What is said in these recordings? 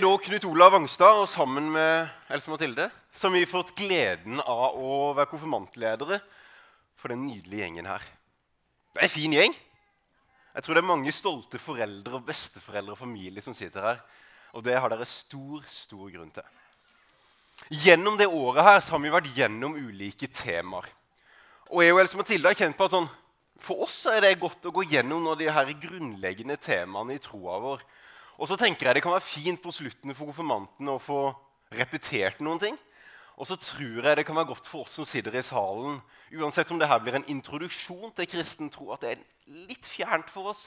er da Knut Olav Vangstad og sammen med Else Mathilde som vi har fått gleden av å være konfirmantledere for den nydelige gjengen her. Det er en fin gjeng. Jeg tror det er mange stolte foreldre og besteforeldre og familie som sitter her. Og det har dere stor, stor grunn til. Gjennom det året her så har vi vært gjennom ulike temaer. Og jeg og Else Mathilde har kjent på at sånn, for oss er det godt å gå gjennom de her grunnleggende temaene i troa vår. Og så tenker jeg det kan være fint på slutten for konfirmantene å få repetert noen ting. Og så tror jeg det kan være godt for oss som sitter i salen, uansett om det her blir en introduksjon til kristen tro, at det er litt fjernt for oss,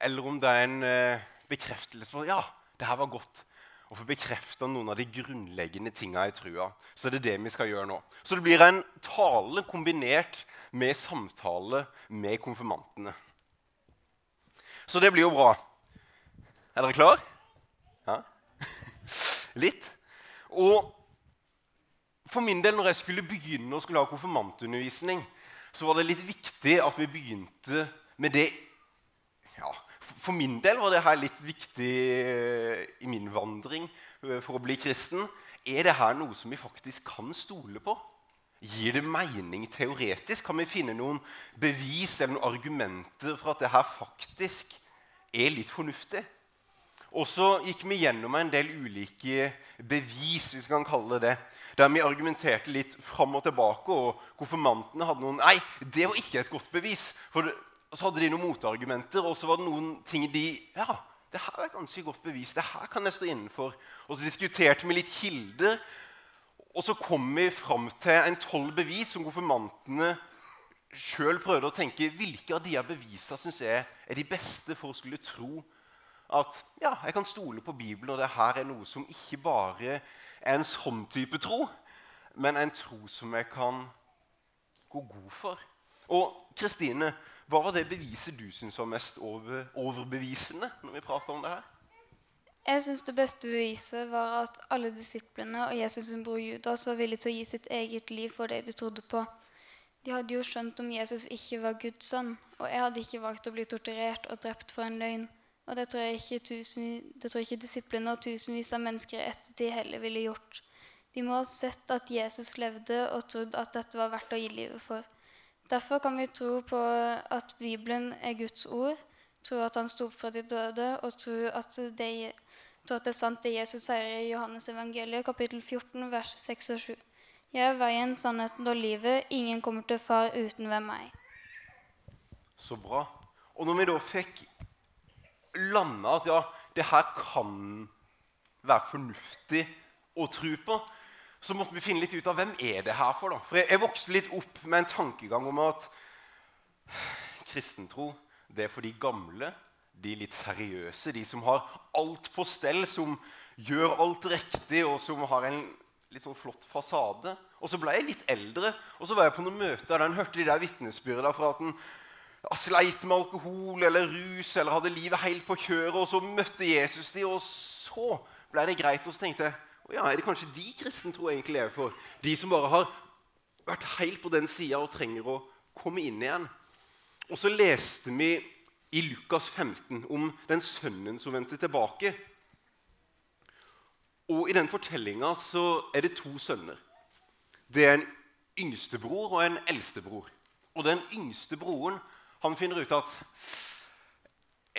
eller om det er en eh, bekreftelse på ja, det her var godt å få bekrefta noen av de grunnleggende tinga i trua. Så det er det vi skal gjøre nå. Så det blir en tale kombinert med samtale med konfirmantene. Så det blir jo bra. Er dere klar? Ja? Litt. Og for min del, når jeg skulle begynne å skulle ha konfirmantundervisning, så var det litt viktig at vi begynte med det ja, For min del var det her litt viktig eh, i min vandring eh, for å bli kristen. Er det her noe som vi faktisk kan stole på? Gir det mening teoretisk? Kan vi finne noen bevis eller noen argumenter for at det her faktisk er litt fornuftig? Og så gikk vi gjennom en del ulike bevis, hvis vi kan kalle det det. Der vi argumenterte litt fram og tilbake, og konfirmantene hadde noen Nei, det var ikke et godt bevis. For så hadde de noen motargumenter, og så var det noen ting de Ja, det her er et ganske godt bevis. Det her kan jeg stå innenfor. Og så diskuterte vi litt kilder, og så kom vi fram til en tolv bevis som konfirmantene sjøl prøvde å tenke hvilke av de bevisene syns jeg er de beste for å skulle tro at ja, jeg kan stole på Bibelen, og det her er noe som ikke bare er en sånn type tro, men en tro som jeg kan gå god for. Og Kristine, hva var det beviset du syntes var mest over, overbevisende når vi prater om det her? Jeg syns det beste beviset var at alle disiplene og Jesus sin bror Judas var villige til å gi sitt eget liv for det de trodde på. De hadde jo skjønt om Jesus ikke var Guds sønn, og jeg hadde ikke valgt å bli torturert og drept for en løgn. Og det tror jeg ikke, tusen, det tror jeg ikke disiplene og tusenvis av mennesker etter de heller ville gjort. De må ha sett at Jesus levde og trodd at dette var verdt å gi livet for. Derfor kan vi tro på at Bibelen er Guds ord, tro at han sto opp fra de døde, og tro at det, tro at det er sant det Jesus sier i Johannes evangeliet, kapittel 14, vers 6 og 7. Jeg er veien, sannheten og livet. Ingen kommer til far uten ved meg. Så bra. Og når vi da fikk landa at ja, det her kan være fornuftig å tro på, så måtte vi finne litt ut av hvem er det her for. da. For jeg, jeg vokste litt opp med en tankegang om at kristentro det er for de gamle, de litt seriøse, de som har alt på stell, som gjør alt riktig, og som har en litt sånn flott fasade. Og så ble jeg litt eldre, og så var jeg på noen møter der en hørte de der vitnesbyrda fra at en sleit med alkohol eller rus eller hadde livet helt på kjøret, og så møtte Jesus de, og så ble det greit. Og så tenkte jeg ja, er det kanskje de kristne tror jeg egentlig lever for? De som bare har vært helt på den sida og trenger å komme inn igjen. Og så leste vi i Lukas 15 om den sønnen som vendte tilbake. Og i den fortellinga er det to sønner. Det er en yngstebror og en eldstebror. Og den yngste broren han finner ut at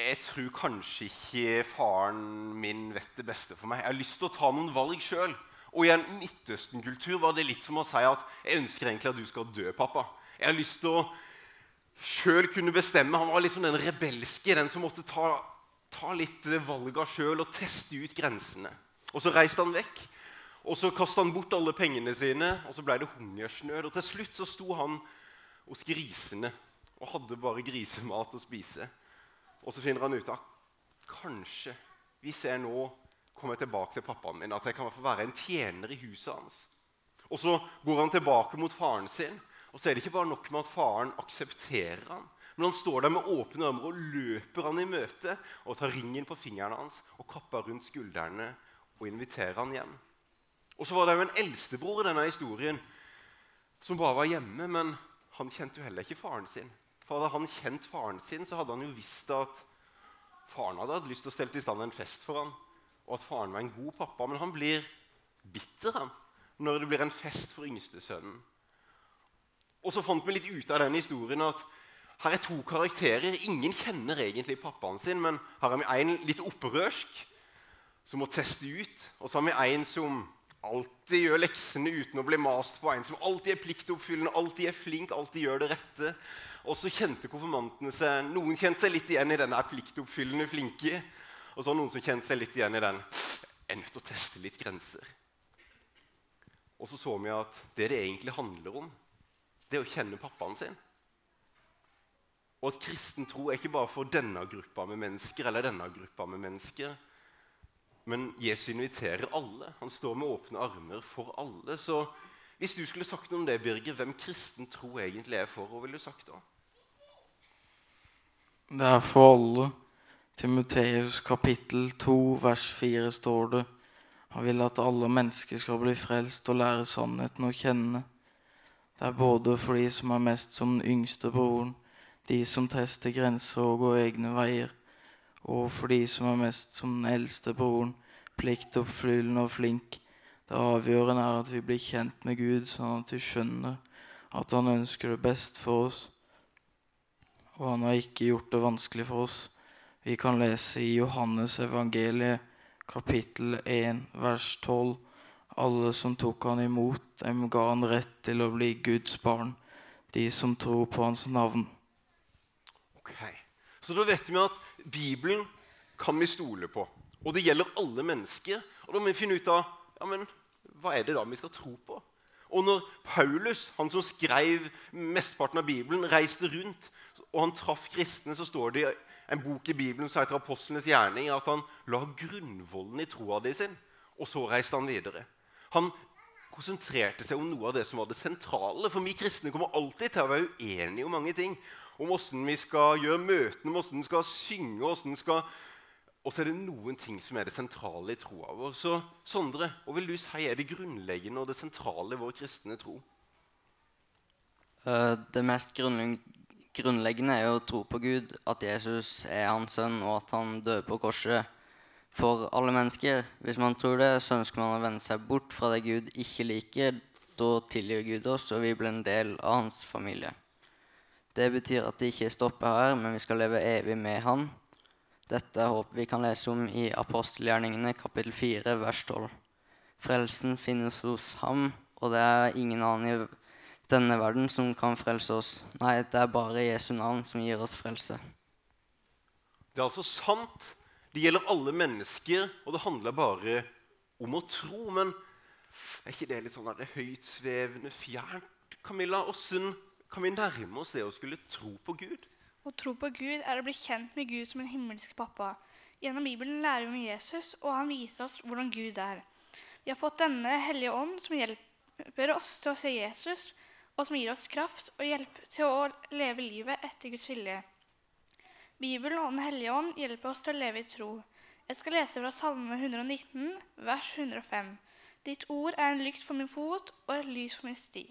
jeg tror kanskje ikke faren min vet det beste for meg. Jeg har lyst til å ta noen valg sjøl. Og i en Midtøsten-kultur var det litt som å si at jeg ønsker egentlig at du skal dø, pappa. Jeg har lyst til å sjøl kunne bestemme. Han var liksom den rebelske, den som måtte ta, ta litt valga sjøl og teste ut grensene. Og så reiste han vekk. Og så kasta han bort alle pengene sine, og så ble det hungersnød. Og til slutt så sto han hos grisene og hadde bare grisemat å spise. Og så finner han ut at kanskje, hvis jeg nå kommer tilbake til pappaen min, at jeg kan være en tjener i huset hans. Og så går han tilbake mot faren sin, og så er det ikke bare nok med at faren aksepterer han, men han står der med åpne armer og løper han i møte og tar ringen på fingrene hans og kapper rundt skuldrene og inviterer han hjem. Og så var det jo en eldstebror i denne historien som bare var hjemme, men han kjente jo heller ikke faren sin. For hadde han kjent faren sin, så hadde han jo visst at faren hadde hatt lyst til å stelle i stand en fest for han. og at faren var en god pappa, men han blir bitter han, når det blir en fest for yngstesønnen. Og så fant vi litt ut av den historien at her er to karakterer. Ingen kjenner egentlig pappaen sin, men her har vi en litt opprørsk som må teste ut. Og så har vi en som alltid gjør leksene uten å bli mast på. En som alltid er pliktoppfyllende, alltid er flink, alltid gjør det rette. Og så kjente konfirmantene seg Noen kjente seg litt igjen i den er pliktoppfyllende flinke. Og så har noen som kjente seg litt igjen i den er nødt til å teste litt grenser. Og så så vi at det det egentlig handler om, det er å kjenne pappaen sin. Og at kristen tro er ikke bare for denne gruppa med mennesker eller denne gruppa med mennesker. Men Jesus inviterer alle. Han står med åpne armer for alle. Så hvis du skulle sagt noe om det, Birger, hvem kristen tro egentlig er for, hva ville du sagt da? Det er for alle. Timoteus kapittel 2 vers 4 står det Han vil at alle mennesker skal bli frelst og lære sannheten å kjenne. Det er både for de som er mest som den yngste broren, de som tester grenser og går egne veier, og for de som er mest som den eldste broren, pliktoppfyllende og flink. Det avgjørende er at vi blir kjent med Gud, sånn at vi skjønner at Han ønsker det best for oss. Og Han har ikke gjort det vanskelig for oss. Vi kan lese i Johannes evangeliet, kapittel 1, vers 12. Alle som tok han imot, dem ga han rett til å bli Guds barn, de som tror på hans navn. Ok, Så da vet vi at Bibelen kan vi stole på. Og det gjelder alle mennesker. Og da må vi finne ut av ja, men, hva er det da vi skal tro på. Og når Paulus, han som skrev mesteparten av Bibelen, reiste rundt, og han traff kristne, så står det i en bok i Bibelen som heter 'Apostlenes gjerning', at han la grunnvollen i troa di sin, og så reiste han videre. Han konsentrerte seg om noe av det som var det sentrale. For vi kristne kommer alltid til å være uenige om mange ting. Om hvordan vi skal gjøre møtene, om hvordan vi skal synge. hvordan vi skal... Og så er det noen ting som er det sentrale i troa vår. Så Sondre, hva vil du si er det grunnleggende og det sentrale i vår kristne tro? Eh, Det mest grunnleggende er jo å tro på Gud, at Jesus er hans sønn, og at han døde på korset for alle mennesker. Hvis man tror det, så ønsker man å vende seg bort fra det Gud ikke liker. Da tilgir Gud oss, og vi blir en del av hans familie. Det betyr at det ikke stopper her, men vi skal leve evig med han. Dette håper vi kan lese om i apostelgjerningene kapittel 4, vers 12. Frelsen finnes hos ham, og det er ingen annen i denne verden som kan frelse oss. Nei, det er bare Jesu navn som gir oss frelse. Det er altså sant. Det gjelder alle mennesker, og det handler bare om å tro. Men er ikke det litt sånn der høytsvevende, fjernt? Camilla, Åssen kan vi nærme oss det å skulle tro på Gud? Å tro på Gud er å bli kjent med Gud som en himmelsk pappa. Gjennom Bibelen lærer vi om Jesus, og han viser oss hvordan Gud er. Vi har fått denne hellige ånd som hjelper oss til å se Jesus, og som gir oss kraft og hjelp til å leve livet etter Guds vilje. Bibelen og Den hellige ånd hjelper oss til å leve i tro. Jeg skal lese fra Salme 119, vers 105. Ditt ord er en lykt for min fot og et lys for min sti.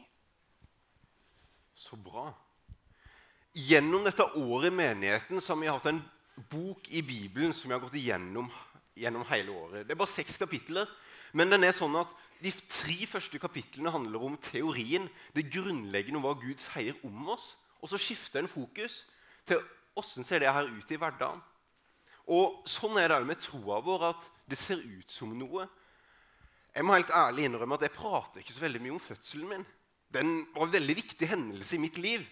Så bra. Gjennom dette året i menigheten så har vi hatt en bok i Bibelen som vi har gått igjennom gjennom hele året. Det er bare seks kapitler, men den er sånn at de tre første kapitlene handler om teorien, det grunnleggende om hva Gud sier om oss. Og så skifter en fokus til åssen ser det her ut i hverdagen. Og sånn er det òg med troa vår, at det ser ut som noe. Jeg må helt ærlig innrømme at jeg prater ikke så veldig mye om fødselen min. Den var en veldig viktig hendelse i mitt liv.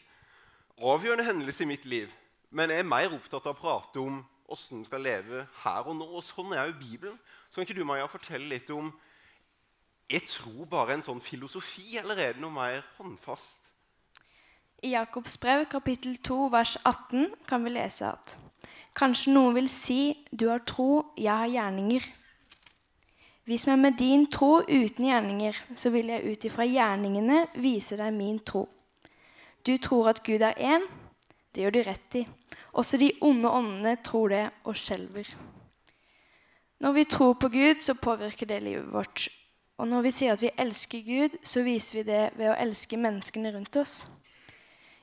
Avgjørende hendelse i mitt liv. Men jeg er mer opptatt av å prate om åssen en skal leve her og nå. Og sånn er jo Bibelen. Så kan ikke du, Maja, fortelle litt om jeg tror bare en sånn filosofi, eller er det noe mer håndfast? I Jakobs brev kapittel 2 vers 18 kan vi lese at Kanskje noen vil si, du har tro, jeg har gjerninger. Vis meg med din tro uten gjerninger, så vil jeg ut ifra gjerningene vise deg min tro. Du tror at Gud er én. Det gjør du rett i. Også de onde åndene tror det og skjelver. Når vi tror på Gud, så påvirker det livet vårt. Og når vi sier at vi elsker Gud, så viser vi det ved å elske menneskene rundt oss.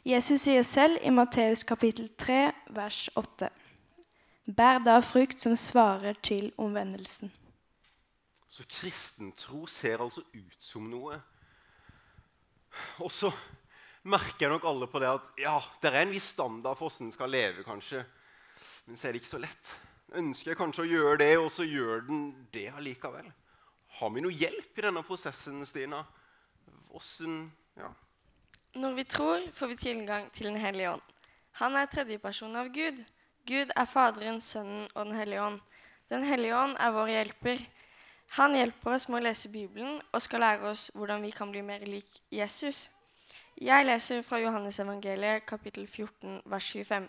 Jesus sier selv i Matteus kapittel 3, vers 8.: Bær da frukt som svarer til omvendelsen. Så kristentro ser altså ut som noe. Og så merker nok alle på det at ja, det er en viss standard for hvordan en skal leve, kanskje. Men så er det ikke så lett. Ønsker jeg kanskje å gjøre det, og så gjør den det allikevel. Har vi noe hjelp i denne prosessen, Stina? Hvordan Ja. Når vi tror, får vi tilgang til Den hellige ånd. Han er tredjeperson av Gud. Gud er Faderen, Sønnen og Den hellige ånd. Den hellige ånd er vår hjelper. Han hjelper oss med å lese Bibelen og skal lære oss hvordan vi kan bli mer lik Jesus. Jeg leser fra Johannes evangeliet kapittel 14 vers 25.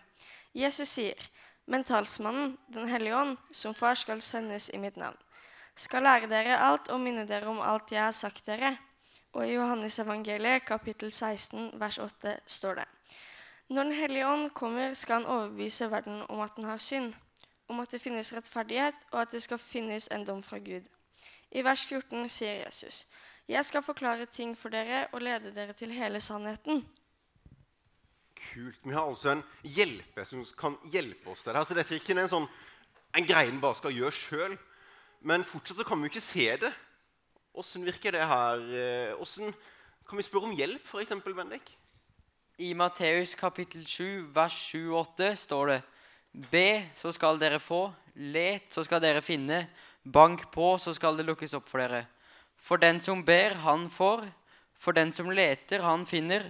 Jesus sier, men talsmannen, Den hellige ånd, som far skal sendes i mitt navn, skal lære dere alt og minne dere om alt jeg har sagt dere. Og i Johannes evangeliet kapittel 16 vers 8 står det Når Den hellige ånd kommer, skal han overbevise verden om at den har synd, om at det finnes rettferdighet, og at det skal finnes en dom fra Gud. I vers 14 sier Jesus, Jeg skal forklare ting for dere og lede dere til hele sannheten. Kult. Vi har altså en hjelper som kan hjelpe oss der. det. Altså, dette er ikke en, sånn, en greie en bare skal gjøre sjøl. Men fortsatt så kan vi jo ikke se det. Åssen virker det her? Eh, Hvordan kan vi spørre om hjelp, f.eks., Bendik? I Matteus kapittel 7, vers 7-8 står det Be, så skal dere få. Let, så skal dere finne. Bank på, så skal det lukkes opp for dere. For den som ber, han får. For den som leter, han finner.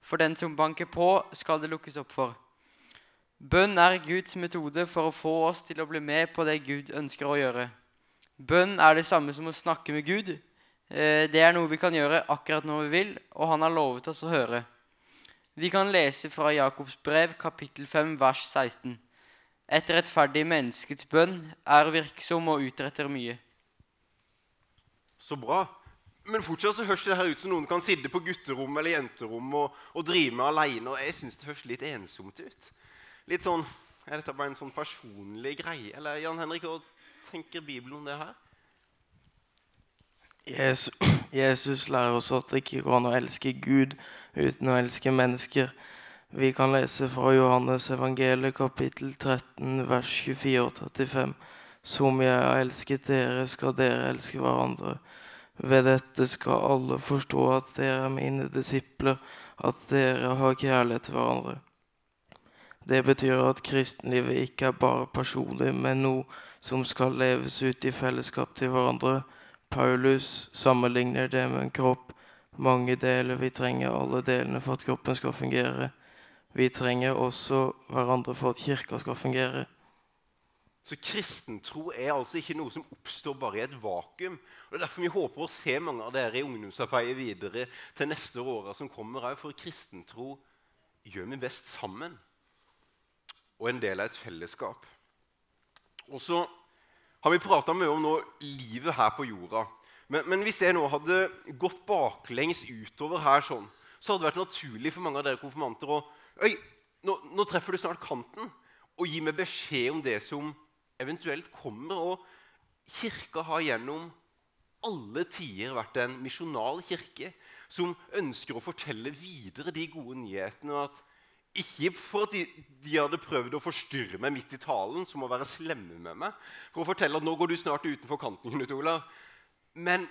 For den som banker på, skal det lukkes opp for. Bønn er Guds metode for å få oss til å bli med på det Gud ønsker å gjøre. Bønn er det samme som å snakke med Gud. Eh, Det er noe vi kan gjøre akkurat når vi vil, og han har lovet oss å høre. Vi kan lese fra Jakobs brev, kapittel 5, vers 16. Et rettferdig menneskets bønn er virksom og utretter mye. Så bra. Men fortsatt så høres det her ut som noen kan sitte på gutterom eller jenterom og, og drive med alene. Og jeg syns det høres litt ensomt ut. Litt sånn, Er dette bare en sånn personlig greie? Eller Jan Henrik, hva tenker Bibelen om det her? Jesus, Jesus lærer oss at det ikke går an å elske Gud uten å elske mennesker. Vi kan lese fra Johannes evangeliet kapittel 13 vers 24 og 35. Som jeg har elsket dere, skal dere elske hverandre. Ved dette skal alle forstå at dere er mine disipler, at dere har kjærlighet til hverandre. Det betyr at kristenlivet ikke er bare personlig, men noe som skal leves ut i fellesskap til hverandre. Paulus sammenligner det med en kropp. Mange deler. Vi trenger alle delene for at kroppen skal fungere. Vi trenger også hverandre for at kirka skal fungere. Så kristentro er altså ikke noe som oppstår bare i et vakuum. Og Det er derfor vi håper å se mange av dere i ungdomsarbeidet videre til neste åra som kommer òg. For kristentro gjør vi best sammen. Og en del av et fellesskap. Og så har vi prata mye om nå livet her på jorda. Men, men hvis jeg nå hadde gått baklengs utover her sånn, så hadde det vært naturlig for mange av dere konfirmanter å Øy, nå, nå treffer du snart kanten. Og gi meg beskjed om det som eventuelt kommer. Og kirka har gjennom alle tider vært en misjonal kirke som ønsker å fortelle videre de gode nyhetene. at ikke for at de, de hadde prøvd å forstyrre meg midt i talen, som å være slemme med meg, for å fortelle at nå går du snart utenfor kanten, Knut Olav, men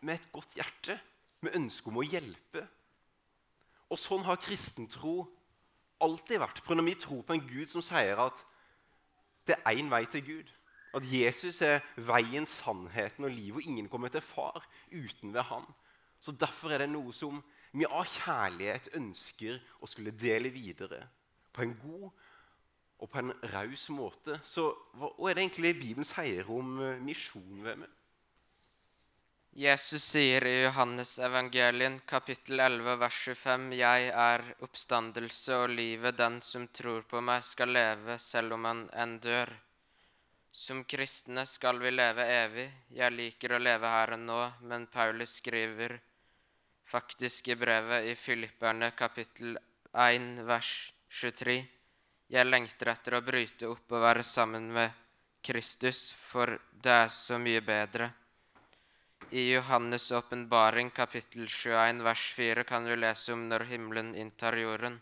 med et godt hjerte, med ønske om å hjelpe. Og sånn har kristentro alltid vært. Når vi tror på en Gud som sier at det er én vei til Gud, at Jesus er veien, sannheten og livet, og ingen kommer til far uten ved han, så derfor er det noe som vi av kjærlighet ønsker å skulle dele videre på en god og på en raus måte. Så hva, er det egentlig Bibelen sier om eh, misjon ved meg? Jesus sier i Johannes evangelien kapittel 11 vers 25 Jeg er oppstandelse og livet, den som tror på meg skal leve selv om han enn dør. Som kristne skal vi leve evig. Jeg liker å leve her og nå, men Paulus skriver faktisk i brevet i Filipperne kapittel 1 vers 23 Jeg lengter etter å bryte opp og være sammen med Kristus, for det er så mye bedre. I Johannes' åpenbaring kapittel 21 vers 4 kan du lese om når himmelen inntar jorden.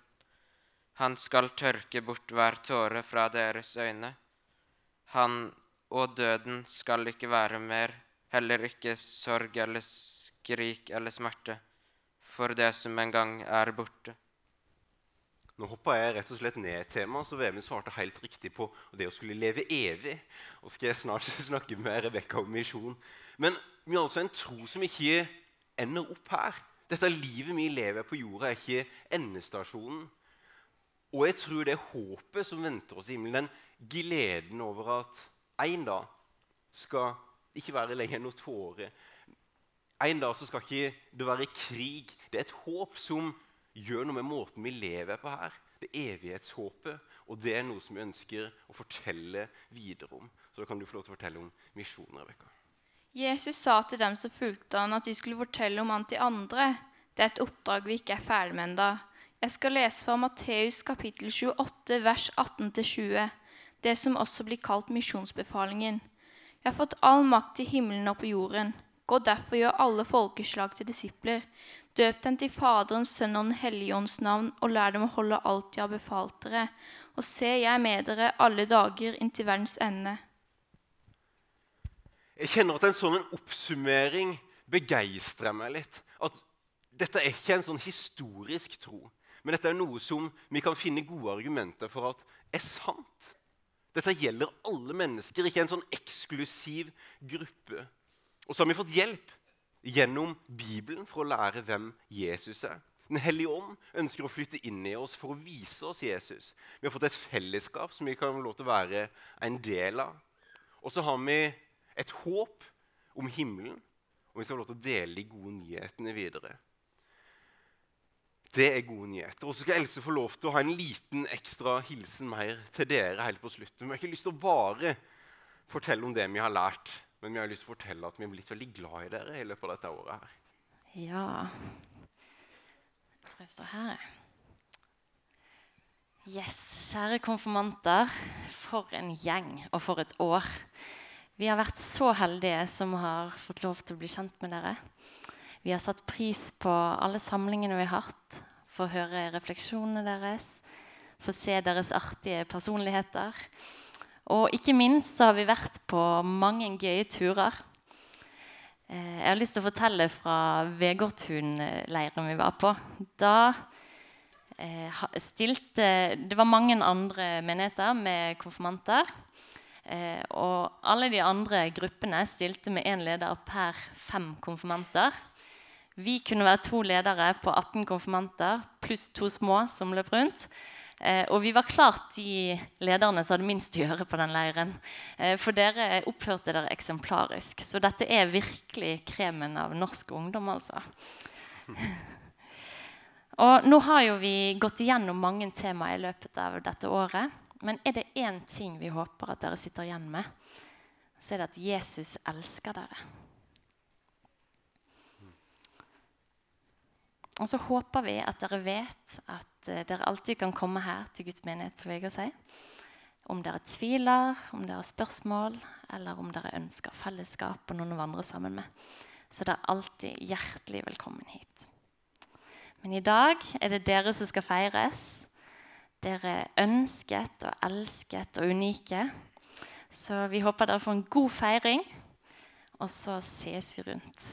Han skal tørke bort hver tåre fra deres øyne. Han og døden skal ikke være mer, heller ikke sorg eller skrik eller smerte, for det som en gang er borte. Nå hoppa jeg rett og slett ned et tema, så Vemund svarte helt riktig på det å skulle leve evig. Og skal jeg snart snakke med Rebekka om misjon. Men vi har altså en tro som ikke ender opp her. Dette livet vi lever på jorda, er ikke endestasjonen. Og jeg tror det håpet som venter oss i himmelen, den gleden over at en dag skal ikke være lenger noe tåre. En dag så skal ikke det være krig. Det er et håp som gjør noe med måten vi lever på her. Det evighetshåpet. Og det er noe som vi ønsker å fortelle videre om. Så da kan du få lov til å fortelle om misjonen, Rebekka. Jesus sa til dem som fulgte han, at de skulle fortelle om han til andre. Det er et oppdrag vi ikke er ferdig med ennå. Jeg skal lese fra Matteus kapittel 28, vers 18-20. Det som også blir kalt misjonsbefalingen. Jeg har fått all makt i himmelen og på jorden. Gå derfor gjør alle folkeslag til disipler. Døp dem til Faderens, Sønn og Den hellige ånds navn, og lær dem å holde alt jeg har befalt dere. Og se, jeg er med dere alle dager inntil verdens ende. Jeg kjenner at en sånn oppsummering begeistrer meg litt. At dette er ikke en sånn historisk tro, men dette er noe som vi kan finne gode argumenter for at er sant. Dette gjelder alle mennesker, ikke en sånn eksklusiv gruppe. Og så har vi fått hjelp gjennom Bibelen for å lære hvem Jesus er. Den hellige ånd ønsker å flytte inn i oss for å vise oss Jesus. Vi har fått et fellesskap som vi kan få lov til å være en del av. Og så har vi et håp om himmelen, og vi skal få lov til å dele de gode nyhetene videre. Det er gode nyheter. Og så skal Else få lov til å ha en liten ekstra hilsen mer til dere helt på slutten. Vi har ikke lyst til å bare fortelle om det vi har lært, men vi har lyst til å fortelle at vi er blitt veldig glad i dere i løpet av dette året. her. Ja Jeg tror jeg står her. Yes, kjære konfirmanter. For en gjeng, og for et år. Vi har vært så heldige som har fått lov til å bli kjent med dere. Vi har satt pris på alle samlingene vi har hatt, få høre refleksjonene deres, få se deres artige personligheter. Og ikke minst så har vi vært på mange gøye turer. Eh, Jeg har lyst til å fortelle fra Vegårtun-leiren vi var på. Da eh, stilte Det var mange andre menigheter med konfirmanter. Eh, og alle de andre gruppene stilte med én leder per fem konfirmanter. Vi kunne være to ledere på 18 konfirmanter pluss to små som løp rundt. Eh, og vi var klart de lederne som hadde minst å gjøre på den leiren. Eh, for dere oppførte dere eksemplarisk. Så dette er virkelig kremen av norsk ungdom, altså. Og nå har jo vi gått igjennom mange temaer i løpet av dette året. Men er det én ting vi håper at dere sitter igjen med, så er det at Jesus elsker dere. Og så håper vi at dere vet at eh, dere alltid kan komme her til Guds menighet på Vegårshei. Om dere tviler, om dere har spørsmål, eller om dere ønsker fellesskap og noen å vandre sammen med. Så dere er alltid hjertelig velkommen hit. Men i dag er det dere som skal feires. Dere er ønsket og elsket og unike. Så vi håper dere får en god feiring, og så ses vi rundt.